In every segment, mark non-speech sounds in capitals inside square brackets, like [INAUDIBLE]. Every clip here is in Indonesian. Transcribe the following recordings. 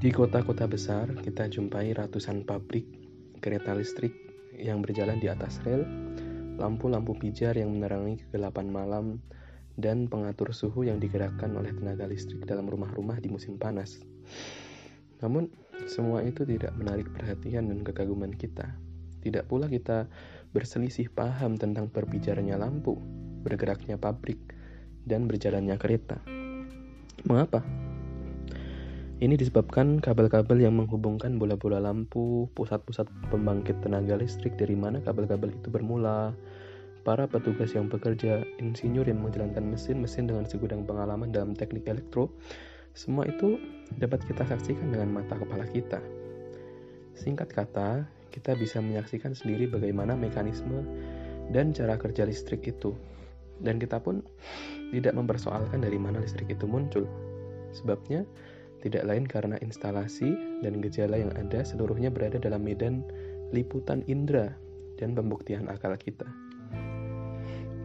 Di kota-kota besar, kita jumpai ratusan pabrik kereta listrik yang berjalan di atas rel, lampu-lampu pijar yang menerangi kegelapan malam, dan pengatur suhu yang digerakkan oleh tenaga listrik dalam rumah-rumah di musim panas. Namun, semua itu tidak menarik perhatian dan kekaguman kita. Tidak pula kita berselisih paham tentang berbicaranya lampu, bergeraknya pabrik, dan berjalannya kereta. Mengapa? Ini disebabkan kabel-kabel yang menghubungkan bola-bola lampu, pusat-pusat pembangkit tenaga listrik dari mana kabel-kabel itu bermula, para petugas yang bekerja, insinyur yang menjalankan mesin-mesin dengan segudang pengalaman dalam teknik elektro, semua itu dapat kita saksikan dengan mata kepala kita. Singkat kata, kita bisa menyaksikan sendiri bagaimana mekanisme dan cara kerja listrik itu. Dan kita pun tidak mempersoalkan dari mana listrik itu muncul. Sebabnya, tidak lain karena instalasi dan gejala yang ada seluruhnya berada dalam medan liputan indera dan pembuktian akal kita.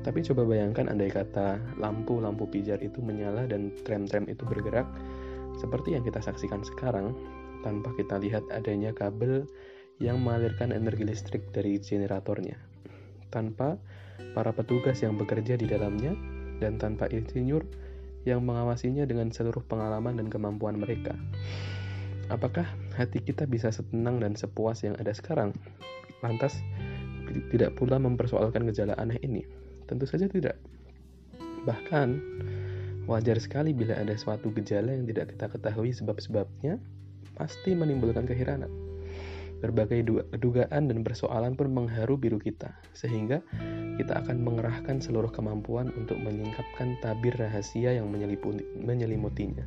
Tapi coba bayangkan andai kata lampu-lampu pijar itu menyala dan tram-tram itu bergerak seperti yang kita saksikan sekarang tanpa kita lihat adanya kabel yang mengalirkan energi listrik dari generatornya. Tanpa para petugas yang bekerja di dalamnya dan tanpa insinyur yang mengawasinya dengan seluruh pengalaman dan kemampuan mereka. Apakah hati kita bisa setenang dan sepuas yang ada sekarang? Lantas, tidak pula mempersoalkan gejala aneh ini? Tentu saja tidak. Bahkan, wajar sekali bila ada suatu gejala yang tidak kita ketahui sebab-sebabnya, pasti menimbulkan keheranan. Berbagai dugaan dan persoalan pun mengharu biru kita, sehingga kita akan mengerahkan seluruh kemampuan untuk menyingkapkan tabir rahasia yang menyelimutinya.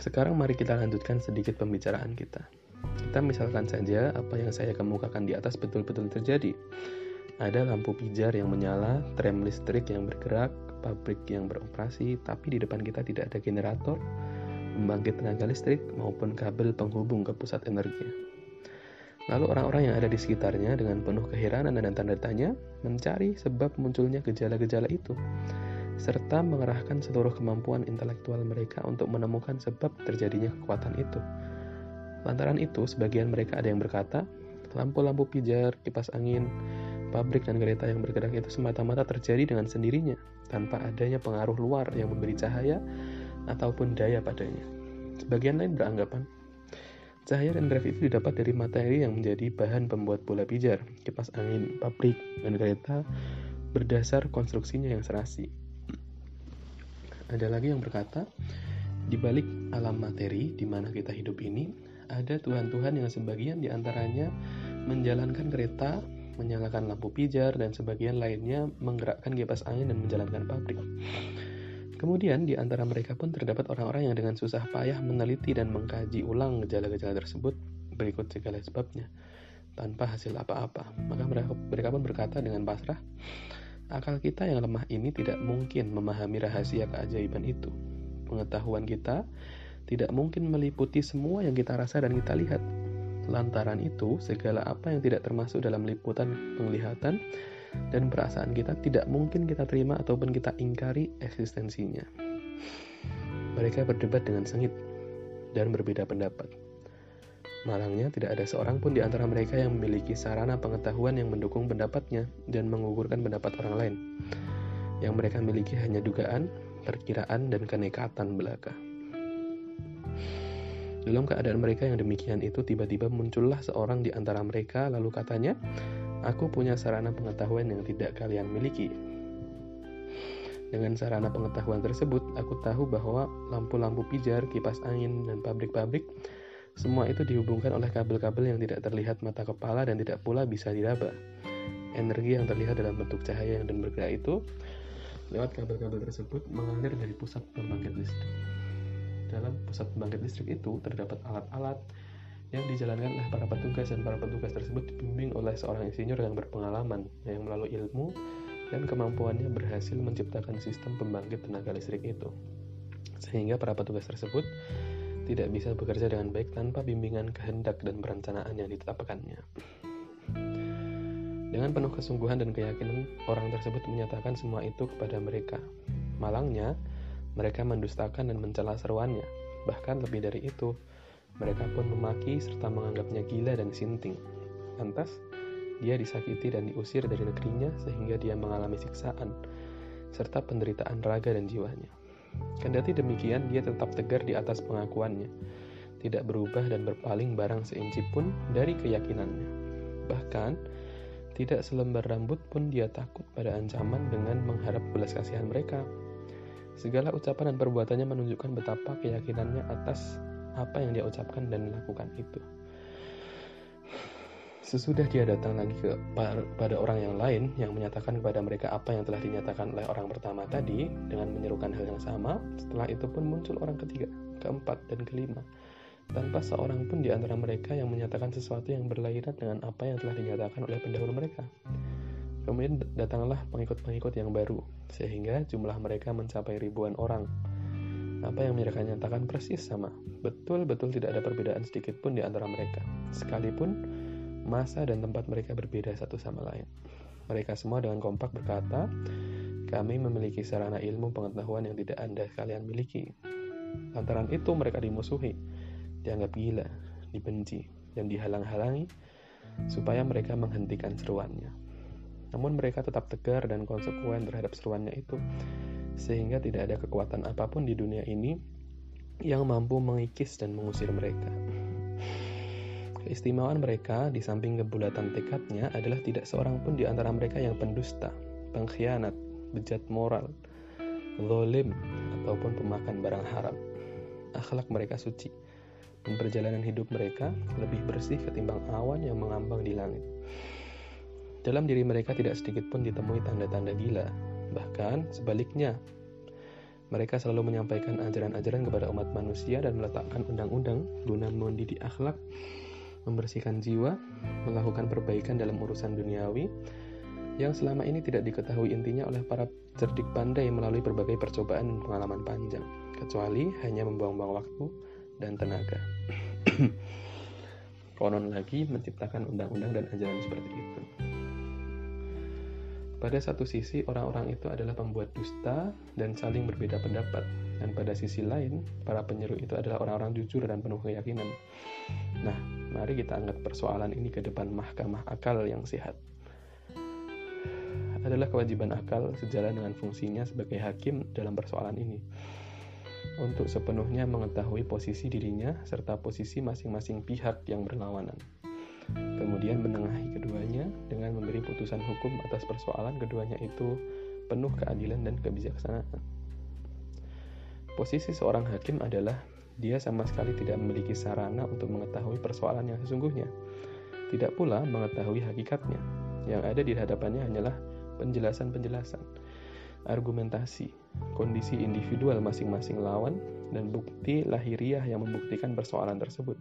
Sekarang mari kita lanjutkan sedikit pembicaraan kita. Kita misalkan saja apa yang saya kemukakan di atas betul-betul terjadi. Ada lampu pijar yang menyala, tram listrik yang bergerak, pabrik yang beroperasi, tapi di depan kita tidak ada generator, pembangkit tenaga listrik, maupun kabel penghubung ke pusat energi. Lalu orang-orang yang ada di sekitarnya dengan penuh keheranan dan tanda tanya mencari sebab munculnya gejala-gejala itu serta mengerahkan seluruh kemampuan intelektual mereka untuk menemukan sebab terjadinya kekuatan itu. Lantaran itu, sebagian mereka ada yang berkata, lampu-lampu pijar, kipas angin, pabrik dan kereta yang bergerak itu semata-mata terjadi dengan sendirinya, tanpa adanya pengaruh luar yang memberi cahaya ataupun daya padanya. Sebagian lain beranggapan Cahaya dan drive itu didapat dari materi yang menjadi bahan pembuat bola pijar, kipas angin, pabrik, dan kereta berdasar konstruksinya yang serasi. Ada lagi yang berkata, di balik alam materi di mana kita hidup ini, ada Tuhan-Tuhan yang sebagian di antaranya menjalankan kereta, menyalakan lampu pijar, dan sebagian lainnya menggerakkan kipas angin dan menjalankan pabrik. Kemudian di antara mereka pun terdapat orang-orang yang dengan susah payah meneliti dan mengkaji ulang gejala-gejala tersebut berikut segala sebabnya tanpa hasil apa-apa. Maka mereka, pun berkata dengan pasrah, akal kita yang lemah ini tidak mungkin memahami rahasia keajaiban itu. Pengetahuan kita tidak mungkin meliputi semua yang kita rasa dan kita lihat. Lantaran itu, segala apa yang tidak termasuk dalam liputan penglihatan dan perasaan kita tidak mungkin kita terima ataupun kita ingkari eksistensinya. Mereka berdebat dengan sengit dan berbeda pendapat. Malangnya, tidak ada seorang pun di antara mereka yang memiliki sarana pengetahuan yang mendukung pendapatnya dan mengugurkan pendapat orang lain. Yang mereka miliki hanya dugaan, perkiraan, dan kenekatan belaka. Dalam keadaan mereka yang demikian itu, tiba-tiba muncullah seorang di antara mereka, lalu katanya, Aku punya sarana pengetahuan yang tidak kalian miliki. Dengan sarana pengetahuan tersebut, aku tahu bahwa lampu-lampu pijar, kipas angin, dan pabrik-pabrik semua itu dihubungkan oleh kabel-kabel yang tidak terlihat mata kepala dan tidak pula bisa diraba. Energi yang terlihat dalam bentuk cahaya yang dan bergerak itu lewat kabel-kabel tersebut mengalir dari pusat pembangkit listrik. Dalam pusat pembangkit listrik itu terdapat alat-alat yang dijalankan oleh para petugas dan para petugas tersebut dibimbing oleh seorang insinyur yang berpengalaman yang melalui ilmu dan kemampuannya berhasil menciptakan sistem pembangkit tenaga listrik itu sehingga para petugas tersebut tidak bisa bekerja dengan baik tanpa bimbingan kehendak dan perencanaan yang ditetapkannya. Dengan penuh kesungguhan dan keyakinan, orang tersebut menyatakan semua itu kepada mereka. Malangnya, mereka mendustakan dan mencela seruannya. Bahkan lebih dari itu, mereka pun memaki serta menganggapnya gila dan sinting. Lantas, dia disakiti dan diusir dari negerinya sehingga dia mengalami siksaan, serta penderitaan raga dan jiwanya. Kendati demikian, dia tetap tegar di atas pengakuannya, tidak berubah dan berpaling barang seinci pun dari keyakinannya. Bahkan, tidak selembar rambut pun dia takut pada ancaman dengan mengharap belas kasihan mereka. Segala ucapan dan perbuatannya menunjukkan betapa keyakinannya atas apa yang dia ucapkan dan lakukan itu. Sesudah dia datang lagi ke pada orang yang lain yang menyatakan kepada mereka apa yang telah dinyatakan oleh orang pertama tadi dengan menyerukan hal yang sama, setelah itu pun muncul orang ketiga, keempat, dan kelima. Tanpa seorang pun di antara mereka yang menyatakan sesuatu yang berlainan dengan apa yang telah dinyatakan oleh pendahulu mereka. Kemudian datanglah pengikut-pengikut yang baru, sehingga jumlah mereka mencapai ribuan orang. Apa yang mereka nyatakan persis sama. Betul-betul tidak ada perbedaan sedikit pun di antara mereka. Sekalipun masa dan tempat mereka berbeda satu sama lain. Mereka semua dengan kompak berkata, kami memiliki sarana ilmu pengetahuan yang tidak Anda kalian miliki. Lantaran itu mereka dimusuhi, dianggap gila, dibenci, dan dihalang-halangi supaya mereka menghentikan seruannya. Namun mereka tetap tegar dan konsekuen terhadap seruannya itu sehingga tidak ada kekuatan apa pun di dunia ini yang mampu mengikis dan mengusir mereka. Keistimewaan mereka di samping kebulatan tekadnya adalah tidak seorang pun di antara mereka yang pendusta, pengkhianat, bejat moral, lolim, ataupun pemakan barang haram. Akhlak mereka suci, dan perjalanan hidup mereka lebih bersih ketimbang awan yang mengambang di langit. Dalam diri mereka tidak sedikit pun ditemui tanda-tanda gila, Bahkan sebaliknya, mereka selalu menyampaikan ajaran-ajaran kepada umat manusia dan meletakkan undang-undang guna mendidik akhlak, membersihkan jiwa, melakukan perbaikan dalam urusan duniawi yang selama ini tidak diketahui intinya oleh para cerdik pandai melalui berbagai percobaan dan pengalaman panjang, kecuali hanya membuang-buang waktu dan tenaga. [CLEARS THROAT] Konon lagi menciptakan undang-undang dan ajaran seperti itu. Pada satu sisi, orang-orang itu adalah pembuat dusta dan saling berbeda pendapat. Dan pada sisi lain, para penyeru itu adalah orang-orang jujur dan penuh keyakinan. Nah, mari kita angkat persoalan ini ke depan mahkamah akal yang sehat. Adalah kewajiban akal sejalan dengan fungsinya sebagai hakim dalam persoalan ini. Untuk sepenuhnya mengetahui posisi dirinya serta posisi masing-masing pihak yang berlawanan kemudian menengahi keduanya dengan memberi putusan hukum atas persoalan keduanya itu penuh keadilan dan kebijaksanaan. Posisi seorang hakim adalah dia sama sekali tidak memiliki sarana untuk mengetahui persoalan yang sesungguhnya, tidak pula mengetahui hakikatnya. Yang ada di hadapannya hanyalah penjelasan-penjelasan, argumentasi, kondisi individual masing-masing lawan, dan bukti lahiriah yang membuktikan persoalan tersebut.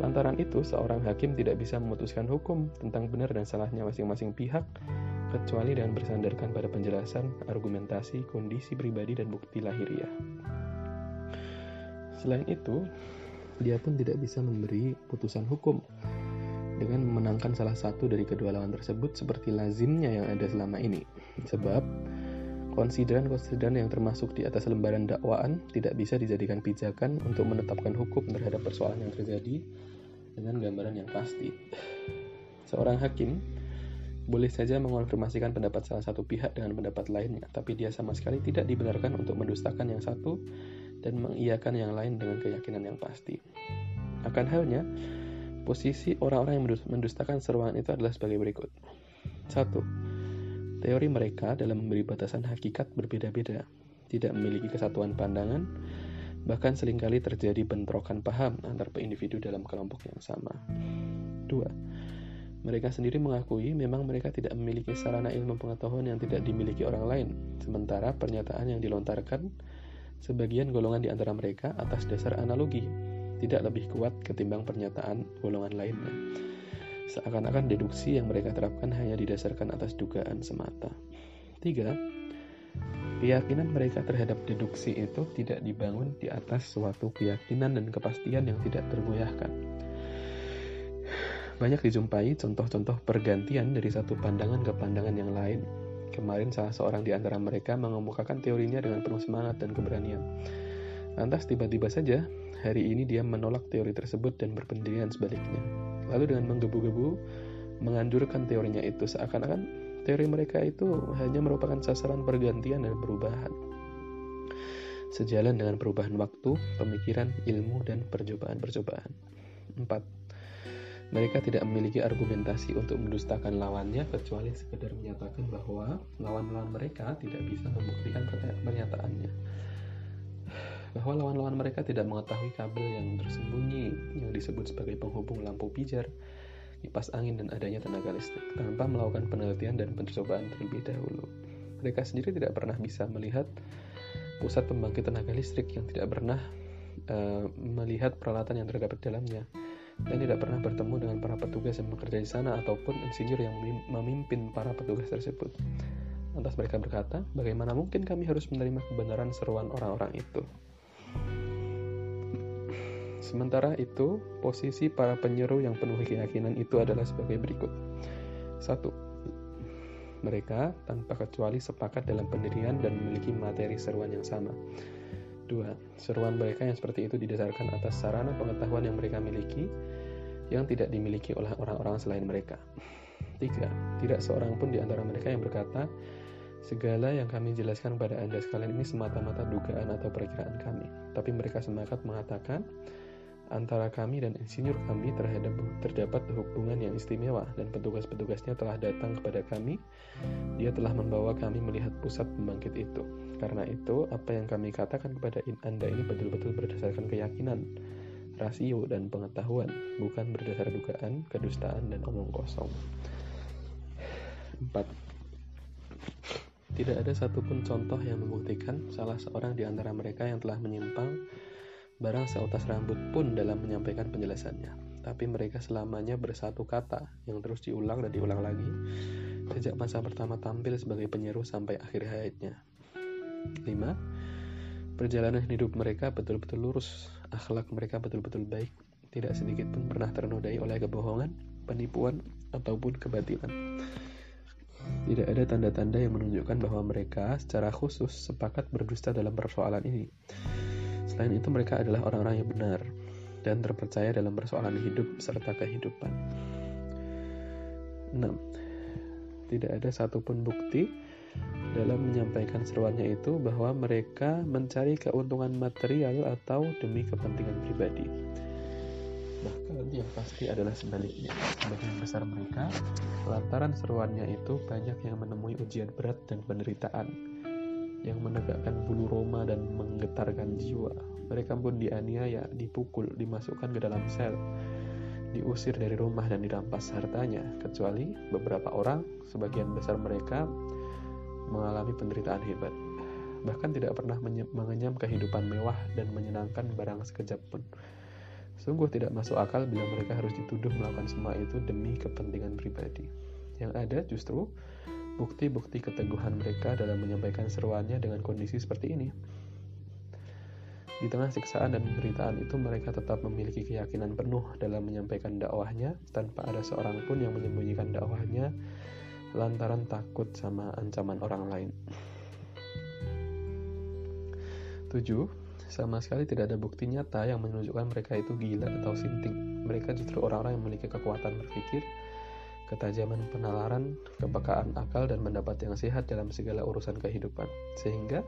Lantaran itu, seorang hakim tidak bisa memutuskan hukum tentang benar dan salahnya masing-masing pihak, kecuali dengan bersandarkan pada penjelasan, argumentasi, kondisi pribadi, dan bukti lahiriah. Selain itu, dia pun tidak bisa memberi putusan hukum dengan memenangkan salah satu dari kedua lawan tersebut seperti lazimnya yang ada selama ini. Sebab, Konsideran-konsideran yang termasuk di atas lembaran dakwaan tidak bisa dijadikan pijakan untuk menetapkan hukum terhadap persoalan yang terjadi dengan gambaran yang pasti. Seorang hakim boleh saja mengonfirmasikan pendapat salah satu pihak dengan pendapat lainnya, tapi dia sama sekali tidak dibenarkan untuk mendustakan yang satu dan mengiyakan yang lain dengan keyakinan yang pasti. Akan halnya, posisi orang-orang yang mendustakan seruan itu adalah sebagai berikut. 1 Teori mereka dalam memberi batasan hakikat berbeda-beda, tidak memiliki kesatuan pandangan, bahkan sering kali terjadi bentrokan paham antar individu dalam kelompok yang sama. 2. Mereka sendiri mengakui memang mereka tidak memiliki sarana ilmu pengetahuan yang tidak dimiliki orang lain, sementara pernyataan yang dilontarkan sebagian golongan di antara mereka atas dasar analogi tidak lebih kuat ketimbang pernyataan golongan lainnya seakan-akan deduksi yang mereka terapkan hanya didasarkan atas dugaan semata. 3. Keyakinan mereka terhadap deduksi itu tidak dibangun di atas suatu keyakinan dan kepastian yang tidak tergoyahkan. Banyak dijumpai contoh-contoh pergantian dari satu pandangan ke pandangan yang lain. Kemarin salah seorang di antara mereka mengemukakan teorinya dengan penuh semangat dan keberanian. Lantas tiba-tiba saja, hari ini dia menolak teori tersebut dan berpendirian sebaliknya. Lalu dengan menggebu-gebu, mengandurkan teorinya itu seakan-akan teori mereka itu hanya merupakan sasaran pergantian dan perubahan. Sejalan dengan perubahan waktu, pemikiran, ilmu, dan percobaan-percobaan. 4. Mereka tidak memiliki argumentasi untuk mendustakan lawannya kecuali sekedar menyatakan bahwa lawan-lawan mereka tidak bisa membuktikan pernyataannya. Bahwa lawan-lawan mereka tidak mengetahui kabel yang tersembunyi yang disebut sebagai penghubung lampu pijar, kipas angin dan adanya tenaga listrik tanpa melakukan penelitian dan percobaan terlebih dahulu. Mereka sendiri tidak pernah bisa melihat pusat pembangkit tenaga listrik yang tidak pernah uh, melihat peralatan yang terdapat dalamnya dan tidak pernah bertemu dengan para petugas yang bekerja di sana ataupun insinyur yang memimpin para petugas tersebut. Lantas mereka berkata, bagaimana mungkin kami harus menerima kebenaran seruan orang-orang itu? Sementara itu, posisi para penyeru yang penuh keyakinan itu adalah sebagai berikut. Satu, mereka tanpa kecuali sepakat dalam pendirian dan memiliki materi seruan yang sama. 2. Seruan mereka yang seperti itu didasarkan atas sarana pengetahuan yang mereka miliki yang tidak dimiliki oleh orang-orang selain mereka. 3. Tidak seorang pun di antara mereka yang berkata, Segala yang kami jelaskan pada Anda sekalian ini semata-mata dugaan atau perkiraan kami. Tapi mereka semangat mengatakan, antara kami dan insinyur kami terhadap terdapat hubungan yang istimewa dan petugas-petugasnya telah datang kepada kami. Dia telah membawa kami melihat pusat pembangkit itu. Karena itu, apa yang kami katakan kepada Anda ini betul-betul berdasarkan keyakinan, rasio, dan pengetahuan, bukan berdasar dugaan, kedustaan, dan omong kosong. 4. Tidak ada satupun contoh yang membuktikan salah seorang di antara mereka yang telah menyimpang barang seutas rambut pun dalam menyampaikan penjelasannya. Tapi mereka selamanya bersatu kata yang terus diulang dan diulang lagi sejak masa pertama tampil sebagai penyeru sampai akhir hayatnya. 5. Perjalanan hidup mereka betul-betul lurus, akhlak mereka betul-betul baik, tidak sedikit pun pernah ternodai oleh kebohongan, penipuan, ataupun kebatilan. Tidak ada tanda-tanda yang menunjukkan bahwa mereka secara khusus sepakat berdusta dalam persoalan ini. Selain itu mereka adalah orang-orang yang benar dan terpercaya dalam persoalan hidup serta kehidupan. 6. Tidak ada satupun bukti dalam menyampaikan seruannya itu bahwa mereka mencari keuntungan material atau demi kepentingan pribadi. Bahkan yang pasti adalah sebaliknya. Sebagian besar mereka, lantaran seruannya itu banyak yang menemui ujian berat dan penderitaan yang menegakkan bulu roma dan menggetarkan jiwa. Mereka pun dianiaya, dipukul, dimasukkan ke dalam sel, diusir dari rumah dan dirampas hartanya, kecuali beberapa orang, sebagian besar mereka mengalami penderitaan hebat. Bahkan tidak pernah mengenyam kehidupan mewah dan menyenangkan barang sekejap pun. Sungguh tidak masuk akal bila mereka harus dituduh melakukan semua itu demi kepentingan pribadi. Yang ada justru bukti-bukti keteguhan mereka dalam menyampaikan seruannya dengan kondisi seperti ini. Di tengah siksaan dan penderitaan itu mereka tetap memiliki keyakinan penuh dalam menyampaikan dakwahnya tanpa ada seorang pun yang menyembunyikan dakwahnya lantaran takut sama ancaman orang lain. 7. Sama sekali tidak ada bukti nyata yang menunjukkan mereka itu gila atau sinting. Mereka justru orang-orang yang memiliki kekuatan berpikir, ketajaman penalaran, kepekaan akal, dan pendapat yang sehat dalam segala urusan kehidupan. Sehingga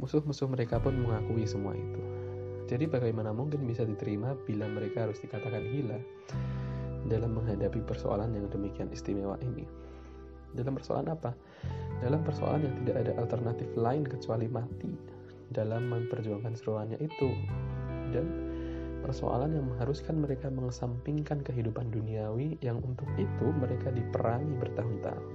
musuh-musuh mereka pun mengakui semua itu. Jadi bagaimana mungkin bisa diterima bila mereka harus dikatakan gila dalam menghadapi persoalan yang demikian istimewa ini? Dalam persoalan apa? Dalam persoalan yang tidak ada alternatif lain kecuali mati dalam memperjuangkan seruannya itu. Dan persoalan yang mengharuskan mereka mengesampingkan kehidupan duniawi yang untuk itu mereka diperangi bertahun-tahun.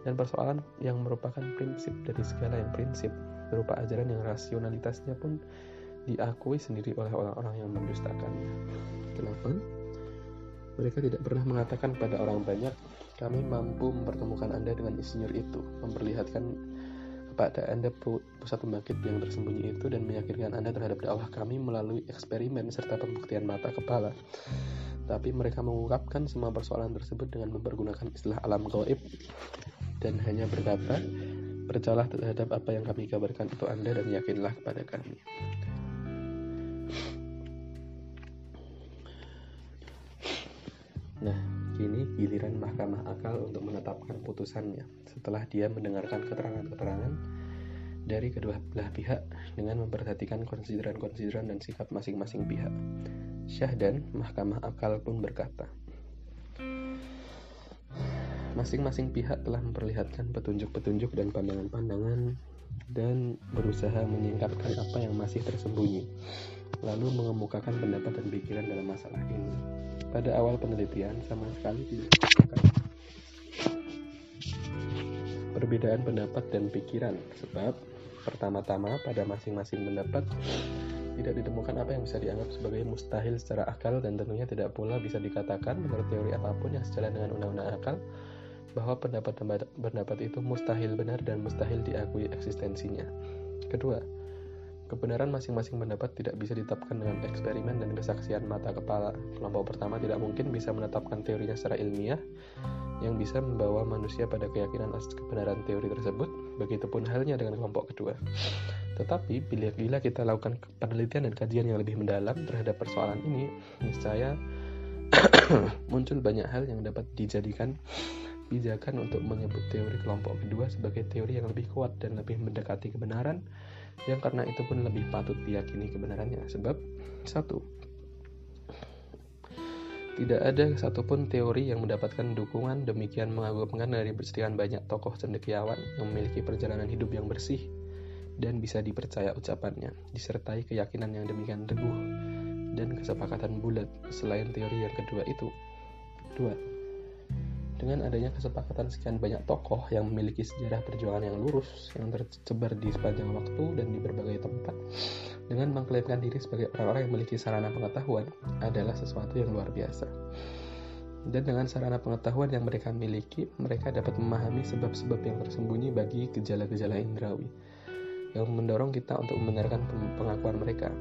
Dan persoalan yang merupakan prinsip dari segala yang prinsip berupa ajaran yang rasionalitasnya pun diakui sendiri oleh orang-orang yang mendustakannya. 8. Mereka tidak pernah mengatakan pada orang banyak kami mampu mempertemukan Anda dengan insinyur itu, memperlihatkan kepada Anda pusat pembangkit yang tersembunyi itu dan meyakinkan Anda terhadap dakwah kami melalui eksperimen serta pembuktian mata kepala. Tapi mereka mengungkapkan semua persoalan tersebut dengan mempergunakan istilah alam gaib dan hanya berkata Percayalah terhadap apa yang kami kabarkan itu Anda dan yakinlah kepada kami. Giliran mahkamah akal untuk menetapkan putusannya setelah dia mendengarkan keterangan-keterangan dari kedua belah pihak dengan memperhatikan konsideran-konsideran dan sikap masing-masing pihak. Syah dan mahkamah akal pun berkata, Masing-masing pihak telah memperlihatkan petunjuk-petunjuk dan pandangan-pandangan dan berusaha menyingkapkan apa yang masih tersembunyi, lalu mengemukakan pendapat dan pikiran dalam masalah ini. Pada awal penelitian sama sekali tidak ditemukan perbedaan pendapat dan pikiran, sebab pertama-tama pada masing-masing pendapat tidak ditemukan apa yang bisa dianggap sebagai mustahil secara akal dan tentunya tidak pula bisa dikatakan menurut teori apa pun yang sejalan dengan undang-undang akal bahwa pendapat-pendapat itu mustahil benar dan mustahil diakui eksistensinya. Kedua, kebenaran masing-masing pendapat tidak bisa ditetapkan dengan eksperimen dan kesaksian mata kepala. Kelompok pertama tidak mungkin bisa menetapkan teorinya secara ilmiah yang bisa membawa manusia pada keyakinan atas kebenaran teori tersebut. Begitupun halnya dengan kelompok kedua. Tetapi bila, kita lakukan penelitian dan kajian yang lebih mendalam terhadap persoalan ini, niscaya [COUGHS] muncul banyak hal yang dapat dijadikan pijakan untuk menyebut teori kelompok kedua sebagai teori yang lebih kuat dan lebih mendekati kebenaran yang karena itu pun lebih patut diyakini kebenarannya sebab satu tidak ada satupun teori yang mendapatkan dukungan demikian mengagumkan dari sekian banyak tokoh cendekiawan yang memiliki perjalanan hidup yang bersih dan bisa dipercaya ucapannya, disertai keyakinan yang demikian teguh dan kesepakatan bulat selain teori yang kedua itu. Dua, dengan adanya kesepakatan sekian banyak tokoh yang memiliki sejarah perjuangan yang lurus, yang tersebar di sepanjang waktu dan di berbagai tempat, dengan mengklaimkan diri sebagai orang-orang yang memiliki sarana pengetahuan adalah sesuatu yang luar biasa. Dan dengan sarana pengetahuan yang mereka miliki, mereka dapat memahami sebab-sebab yang tersembunyi bagi gejala-gejala indrawi, yang mendorong kita untuk membenarkan pengakuan mereka.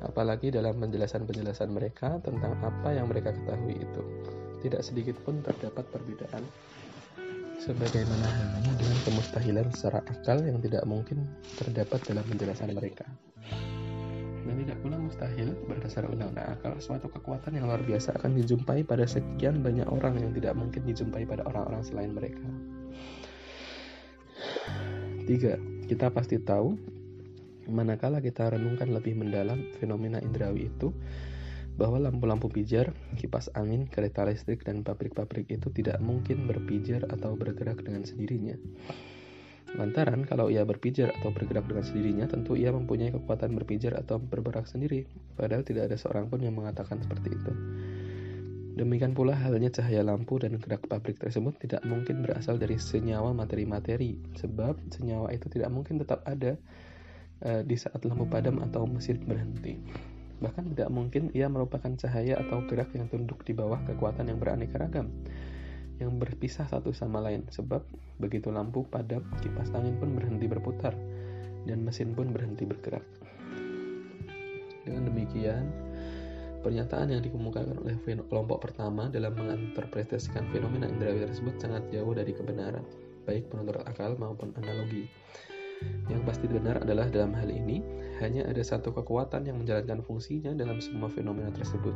Apalagi dalam penjelasan-penjelasan mereka tentang apa yang mereka ketahui itu tidak sedikit pun terdapat perbedaan sebagaimana halnya dengan kemustahilan secara akal yang tidak mungkin terdapat dalam penjelasan mereka. Dan tidak pula mustahil berdasar undang-undang akal suatu kekuatan yang luar biasa akan dijumpai pada sekian banyak orang yang tidak mungkin dijumpai pada orang-orang selain mereka. Tiga, kita pasti tahu manakala kita renungkan lebih mendalam fenomena indrawi itu, bahwa lampu-lampu pijar, kipas angin, kereta listrik, dan pabrik-pabrik itu tidak mungkin berpijar atau bergerak dengan sendirinya. Lantaran kalau ia berpijar atau bergerak dengan sendirinya, tentu ia mempunyai kekuatan berpijar atau bergerak sendiri, padahal tidak ada seorang pun yang mengatakan seperti itu. Demikian pula halnya cahaya lampu dan gerak pabrik tersebut tidak mungkin berasal dari senyawa materi-materi, sebab senyawa itu tidak mungkin tetap ada uh, di saat lampu padam atau mesin berhenti. Bahkan tidak mungkin ia merupakan cahaya atau gerak yang tunduk di bawah kekuatan yang beraneka ragam, yang berpisah satu sama lain. Sebab begitu lampu padam, kipas angin pun berhenti berputar, dan mesin pun berhenti bergerak. Dengan demikian, pernyataan yang dikemukakan oleh kelompok pertama dalam menginterpretasikan fenomena indrawi tersebut sangat jauh dari kebenaran, baik menurut akal maupun analogi. Yang pasti benar adalah dalam hal ini, hanya ada satu kekuatan yang menjalankan fungsinya dalam semua fenomena tersebut.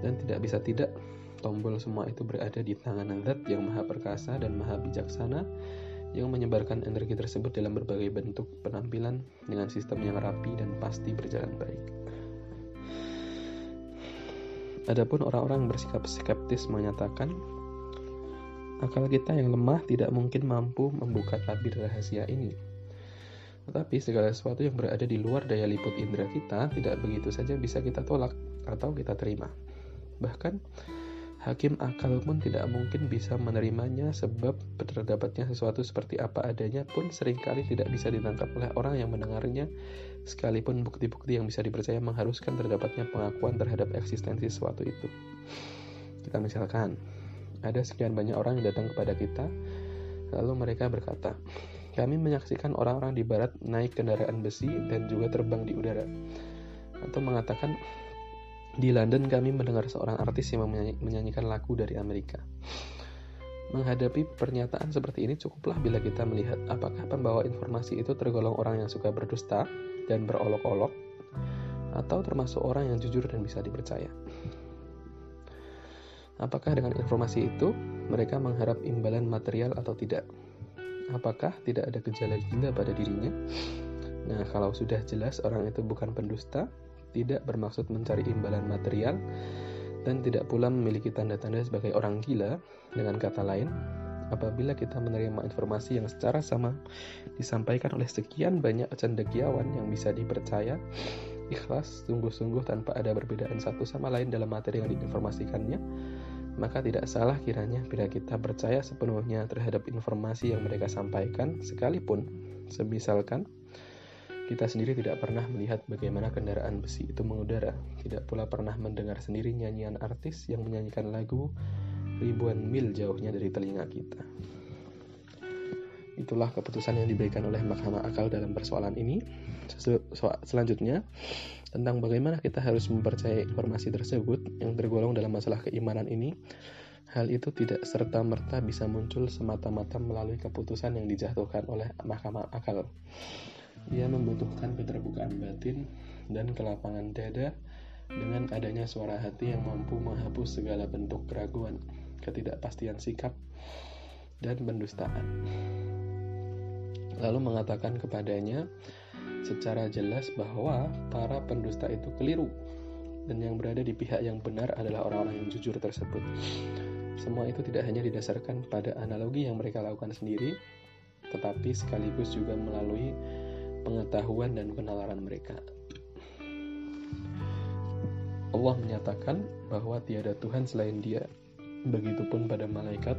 Dan tidak bisa tidak, tombol semua itu berada di tangan zat yang maha perkasa dan maha bijaksana yang menyebarkan energi tersebut dalam berbagai bentuk penampilan dengan sistem yang rapi dan pasti berjalan baik. Adapun orang-orang bersikap skeptis menyatakan akal kita yang lemah tidak mungkin mampu membuka tabir rahasia ini. Tetapi segala sesuatu yang berada di luar daya liput indera kita tidak begitu saja bisa kita tolak atau kita terima. Bahkan hakim akal pun tidak mungkin bisa menerimanya sebab terdapatnya sesuatu seperti apa adanya pun sering kali tidak bisa ditangkap oleh orang yang mendengarnya sekalipun bukti-bukti yang bisa dipercaya mengharuskan terdapatnya pengakuan terhadap eksistensi sesuatu itu. Kita misalkan, ada sekian banyak orang yang datang kepada kita, lalu mereka berkata, kami menyaksikan orang-orang di barat naik kendaraan besi dan juga terbang di udara. Atau mengatakan, di London kami mendengar seorang artis yang menyanyikan lagu dari Amerika. Menghadapi pernyataan seperti ini cukuplah bila kita melihat apakah pembawa informasi itu tergolong orang yang suka berdusta dan berolok-olok atau termasuk orang yang jujur dan bisa dipercaya. Apakah dengan informasi itu mereka mengharap imbalan material atau tidak? Apakah tidak ada gejala gila pada dirinya? Nah, kalau sudah jelas orang itu bukan pendusta, tidak bermaksud mencari imbalan material, dan tidak pula memiliki tanda-tanda sebagai orang gila. Dengan kata lain, apabila kita menerima informasi yang secara sama disampaikan oleh sekian banyak cendekiawan yang bisa dipercaya, ikhlas, sungguh-sungguh tanpa ada perbedaan satu sama lain dalam materi yang diinformasikannya, maka tidak salah kiranya bila kita percaya sepenuhnya terhadap informasi yang mereka sampaikan, sekalipun semisalkan kita sendiri tidak pernah melihat bagaimana kendaraan besi itu mengudara, tidak pula pernah mendengar sendiri nyanyian artis yang menyanyikan lagu ribuan mil jauhnya dari telinga kita. Itulah keputusan yang diberikan oleh Mahkamah Akal dalam persoalan ini. Selanjutnya, tentang bagaimana kita harus mempercayai informasi tersebut yang tergolong dalam masalah keimanan ini, hal itu tidak serta-merta bisa muncul semata-mata melalui keputusan yang dijatuhkan oleh Mahkamah Akal. Ia membutuhkan keterbukaan batin dan kelapangan dada dengan adanya suara hati yang mampu menghapus segala bentuk keraguan, ketidakpastian sikap, dan pendustaan. Lalu mengatakan kepadanya secara jelas bahwa para pendusta itu keliru dan yang berada di pihak yang benar adalah orang-orang yang jujur tersebut. Semua itu tidak hanya didasarkan pada analogi yang mereka lakukan sendiri, tetapi sekaligus juga melalui pengetahuan dan penalaran mereka. Allah menyatakan bahwa tiada Tuhan selain Dia, begitupun pada malaikat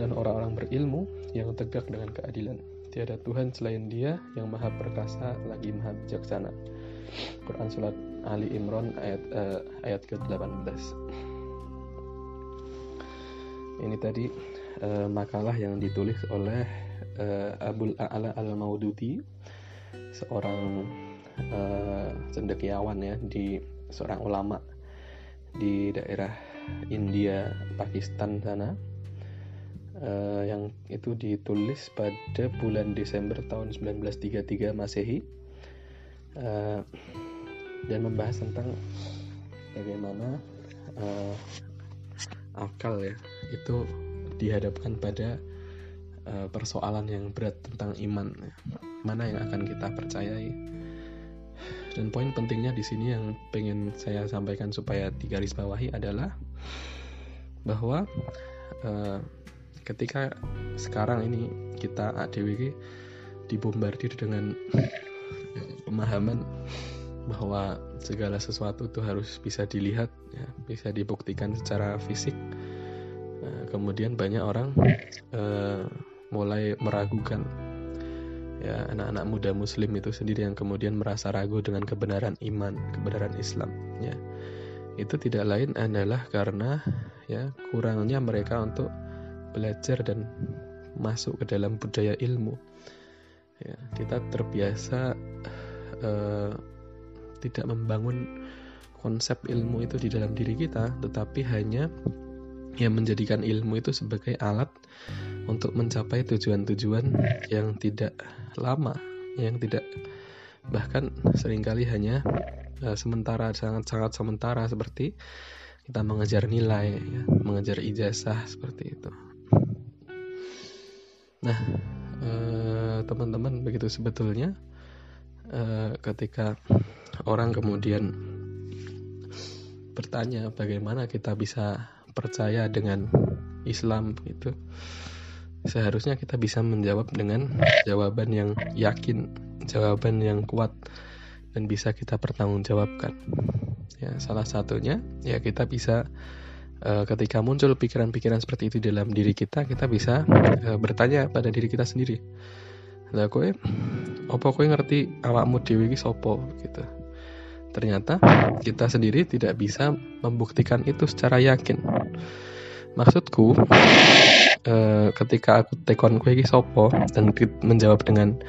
dan orang-orang berilmu yang tegak dengan keadilan. Tiada Tuhan selain Dia yang Maha Perkasa lagi Maha Bijaksana. Quran surat Ali Imran ayat uh, ayat ke-18. Ini tadi uh, makalah yang ditulis oleh uh, Abul A'la Al-Maududi seorang uh, cendekiawan ya di seorang ulama di daerah India Pakistan sana uh, yang itu ditulis pada bulan Desember tahun 1933 Masehi uh, dan membahas tentang bagaimana uh, akal ya itu dihadapkan pada uh, persoalan yang berat tentang iman ya mana yang akan kita percayai. Dan poin pentingnya di sini yang pengen saya sampaikan supaya digaris bawahi adalah bahwa uh, ketika sekarang ini kita ADW dibombardir dengan pemahaman bahwa segala sesuatu itu harus bisa dilihat, ya, bisa dibuktikan secara fisik. Uh, kemudian banyak orang uh, mulai meragukan ya anak-anak muda muslim itu sendiri yang kemudian merasa ragu dengan kebenaran iman, kebenaran Islam ya. Itu tidak lain adalah karena ya kurangnya mereka untuk belajar dan masuk ke dalam budaya ilmu. Ya, kita terbiasa uh, tidak membangun konsep ilmu itu di dalam diri kita, tetapi hanya yang menjadikan ilmu itu sebagai alat untuk mencapai tujuan-tujuan yang tidak lama, yang tidak bahkan sering kali hanya uh, sementara sangat-sangat sementara seperti kita mengejar nilai, ya, mengejar ijazah seperti itu. Nah, uh, teman-teman begitu sebetulnya uh, ketika orang kemudian bertanya bagaimana kita bisa percaya dengan Islam gitu seharusnya kita bisa menjawab dengan jawaban yang yakin, jawaban yang kuat dan bisa kita pertanggungjawabkan. Ya, salah satunya ya kita bisa ketika muncul pikiran-pikiran seperti itu dalam diri kita, kita bisa uh, bertanya pada diri kita sendiri. Lah kowe opo kowe ngerti awakmu dhewe iki sapa gitu. Ternyata kita sendiri tidak bisa membuktikan itu secara yakin. Maksudku uh, ketika aku tekon kue sopo dan menjawab dengan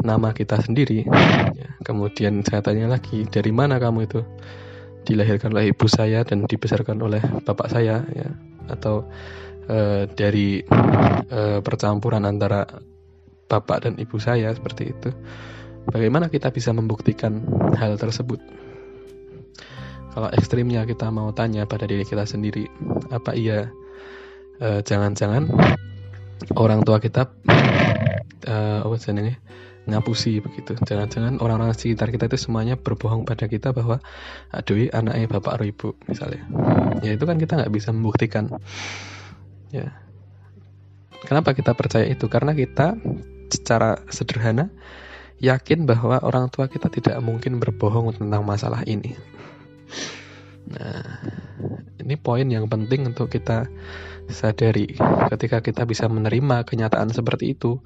nama kita sendiri ya, kemudian saya tanya lagi dari mana kamu itu dilahirkan oleh ibu saya dan dibesarkan oleh bapak saya ya atau uh, dari uh, percampuran antara bapak dan ibu saya seperti itu. Bagaimana kita bisa membuktikan hal tersebut? Kalau ekstrimnya kita mau tanya pada diri kita sendiri, apa iya jangan-jangan uh, orang tua kita uh, apa ini ngapusi begitu. Jangan-jangan orang-orang sekitar kita itu semuanya berbohong pada kita bahwa aduh anaknya bapak atau ibu misalnya. Ya itu kan kita nggak bisa membuktikan. Ya. Kenapa kita percaya itu? Karena kita secara sederhana yakin bahwa orang tua kita tidak mungkin berbohong tentang masalah ini. Nah, ini poin yang penting untuk kita sadari ketika kita bisa menerima kenyataan seperti itu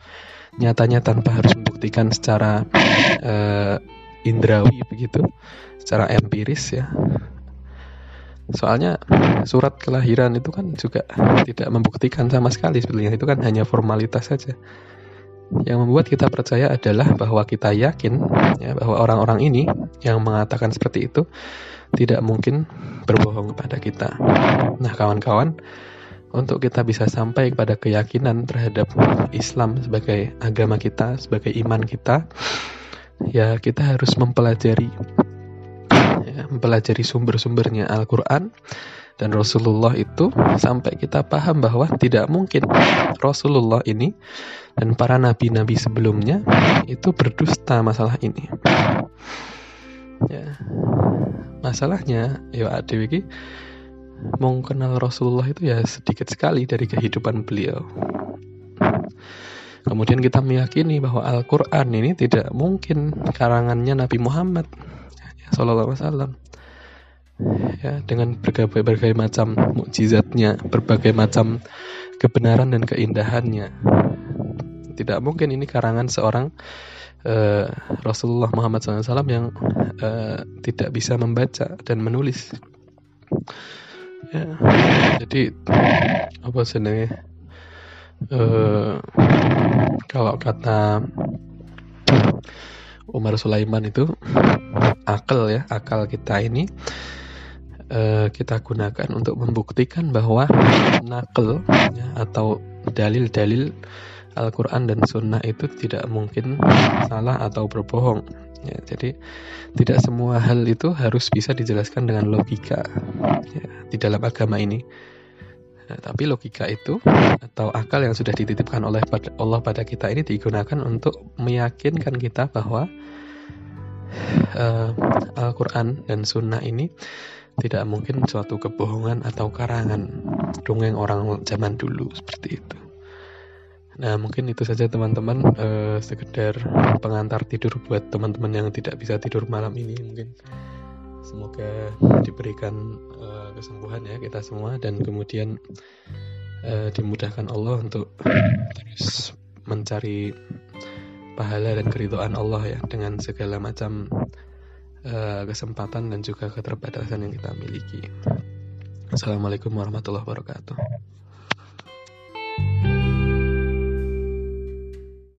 nyatanya tanpa harus membuktikan secara uh, indrawi begitu secara empiris ya. Soalnya surat kelahiran itu kan juga tidak membuktikan sama sekali sebetulnya. Itu kan hanya formalitas saja. Yang membuat kita percaya adalah bahwa kita yakin ya, bahwa orang-orang ini yang mengatakan seperti itu tidak mungkin berbohong kepada kita. Nah, kawan-kawan, untuk kita bisa sampai kepada keyakinan terhadap Islam sebagai agama kita, sebagai iman kita, ya kita harus mempelajari ya, mempelajari sumber-sumbernya Al-Quran dan Rasulullah itu sampai kita paham bahwa tidak mungkin Rasulullah ini dan para nabi-nabi sebelumnya itu berdusta masalah ini. Ya. Masalahnya, ya Dewi mau kenal Rasulullah itu ya sedikit sekali dari kehidupan beliau. Kemudian kita meyakini bahwa Al-Quran ini tidak mungkin karangannya Nabi Muhammad Sallallahu Alaihi. Ya, dengan berbagai, berbagai macam mukjizatnya, berbagai macam kebenaran dan keindahannya. Tidak mungkin ini karangan seorang uh, Rasulullah Muhammad SAW yang uh, tidak bisa membaca dan menulis ya. Jadi apa sebenarnya uh, kalau kata Umar Sulaiman itu akal ya akal kita ini uh, kita gunakan untuk membuktikan bahwa nakal ya, atau dalil-dalil Al-Quran dan Sunnah itu tidak mungkin salah atau berbohong Ya, jadi tidak semua hal itu harus bisa dijelaskan dengan logika ya, di dalam agama ini. Nah, tapi logika itu atau akal yang sudah dititipkan oleh Allah pada kita ini digunakan untuk meyakinkan kita bahwa uh, Al-Quran dan Sunnah ini tidak mungkin suatu kebohongan atau karangan dongeng orang zaman dulu seperti itu. Nah mungkin itu saja teman-teman uh, sekedar pengantar tidur buat teman-teman yang tidak bisa tidur malam ini mungkin semoga diberikan uh, kesembuhan ya kita semua dan kemudian uh, dimudahkan Allah untuk terus mencari pahala dan keridhaan Allah ya dengan segala macam uh, kesempatan dan juga keterbatasan yang kita miliki. Assalamualaikum warahmatullahi wabarakatuh.